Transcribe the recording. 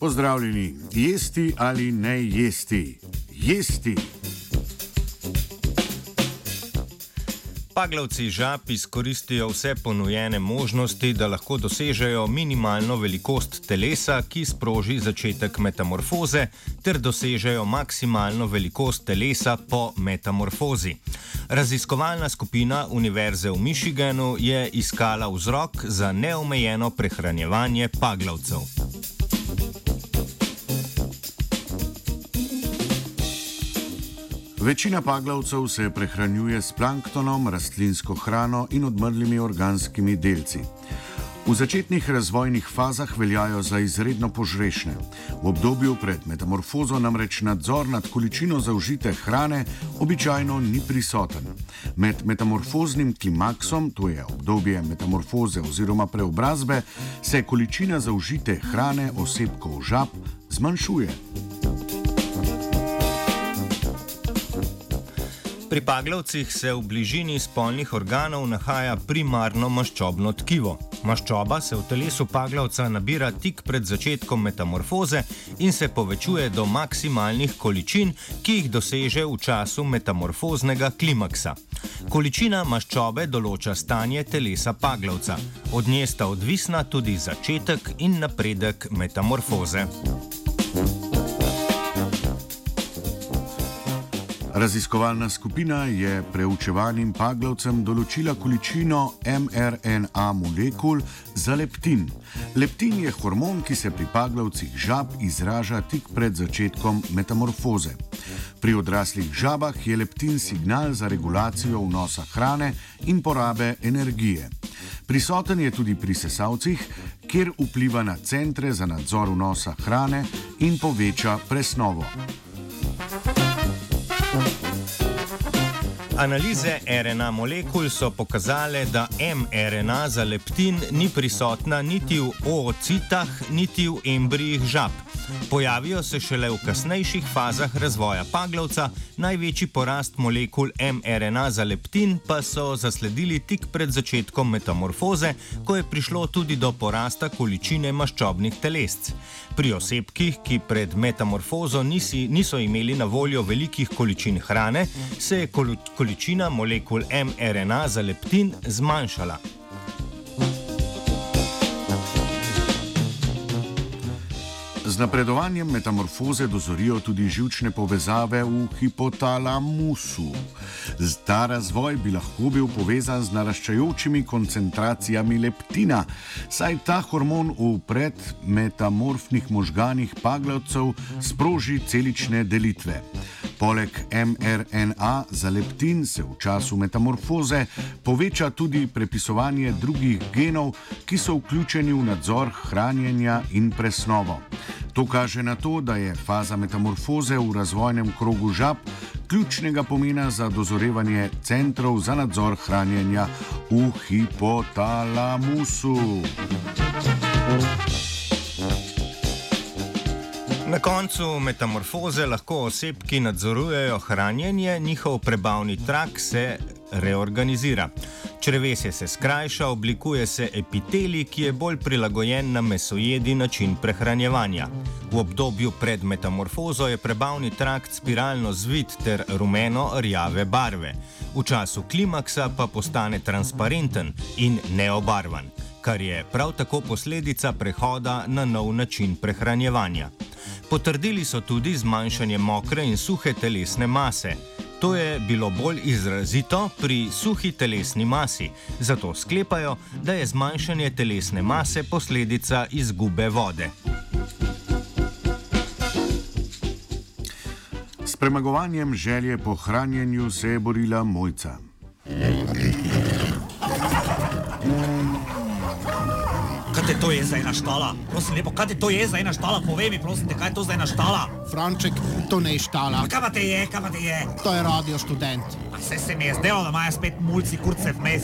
Pozdravljeni, jesti ali ne jesti? Jesti! Paglavci žab izkoristijo vse ponujene možnosti, da lahko dosežejo minimalno velikost telesa, ki sproži začetek metamorfoze, ter dosežejo maksimalno velikost telesa po metamorfozi. Raziskovalna skupina Univerze v Michiganu je iskala vzrok za neomejeno prehranjevanje paglavcev. Večina paglavcev se prehranjuje s planktonom, rastlinsko hrano in odmrlimi organskimi delci. V začetnih razvojnih fazah veljajo za izredno požrešne. V obdobju pred metamorfozo namreč nadzor nad količino zaužite hrane običajno ni prisoten. Med metamorfoznim klimaksom, to je obdobje metamorfoze oziroma preobrazbe, se količina zaužite hrane osebkov žab zmanjšuje. Pri paglavcih se v bližini spolnih organov nahaja primarno maščobno tkivo. Maščoba se v telesu paglavca nabira tik pred začetkom metamorfoze in se povečuje do maksimalnih količin, ki jih doseže v času metamorfoznega klimaksa. Količina maščobe določa stanje telesa paglavca. Od nje sta odvisna tudi začetek in napredek metamorfoze. Raziskovalna skupina je preučevanim paglavcem določila količino mRNA molekul za leptin. Leptin je hormon, ki se pri paglavcih žab izraža tik pred začetkom metamorfoze. Pri odraslih žabah je leptin signal za regulacijo vnosa hrane in porabe energije. Prisoten je tudi pri sesalcih, kjer vpliva na centre za nadzor vnosa hrane in poveča presnovo. Analize RNA molekul so pokazale, da mRNA za leptin ni prisotna niti v oocitah, niti v embrijih žab. Pojavijo se šele v kasnejših fazah razvoja paglavca, največji porast molekul mRNA za leptin pa so zasledili tik pred začetkom metamorfoze, ko je prišlo tudi do porasta količine maščobnih telesc. Pri osebkih, ki pred metamorfozo nisi, niso imeli na voljo velikih količin hrane, se je količina molekul mRNA za leptin zmanjšala. Z napredovanjem metamorfoze dozorijo tudi žilčne povezave v hipotalamusu. Ta razvoj bi lahko bil povezan z naraščajočimi koncentracijami leptina, saj ta hormon v predmetamorfnih možganih paglavcev sproži celične delitve. Poleg mRNA za leptin se v času metamorfoze poveča tudi prepisovanje drugih genov, ki so vključeni v nadzor hranjenja in presnovo. To kaže na to, da je faza metamorfoze v razvojnem krogu žab ključnega pomena za dozorevanje centrov za nadzor hranjenja v hipotalamusu. Na koncu metamorfoze lahko osebki nadzorujejo hranjenje, njihov prebavni trak se reorganizira. Črevesje se skrajša, oblikuje se epitelij, ki je bolj prilagojen na mesojedi način prehranjevanja. V obdobju pred metamorfozo je prebavni trakt spiralno zvit ter rumeno-rjave barve. V času klimaksa pa postane transparenten in neobarvan, kar je prav tako posledica prehoda na nov način prehranjevanja. Potrdili so tudi zmanjšanje mokre in suhe telesne mase. To je bilo bolj izrazito pri suhi telesni masi, zato sklepajo, da je zmanjšanje telesne mase posledica izgube vode. S premagovanjem želje po hranjenju se je borila mojca. Kaj te to je zdaj naštala? Prosim lepo, kaj te to je zdaj naštala? Povej mi, prosim te, kaj je to zdaj naštala? Franček, to ne je štala. Kaj pa te je, kaj pa te je? To je radio študent. A se se mi je zdelo, da imajo spet mulci kurce vmes.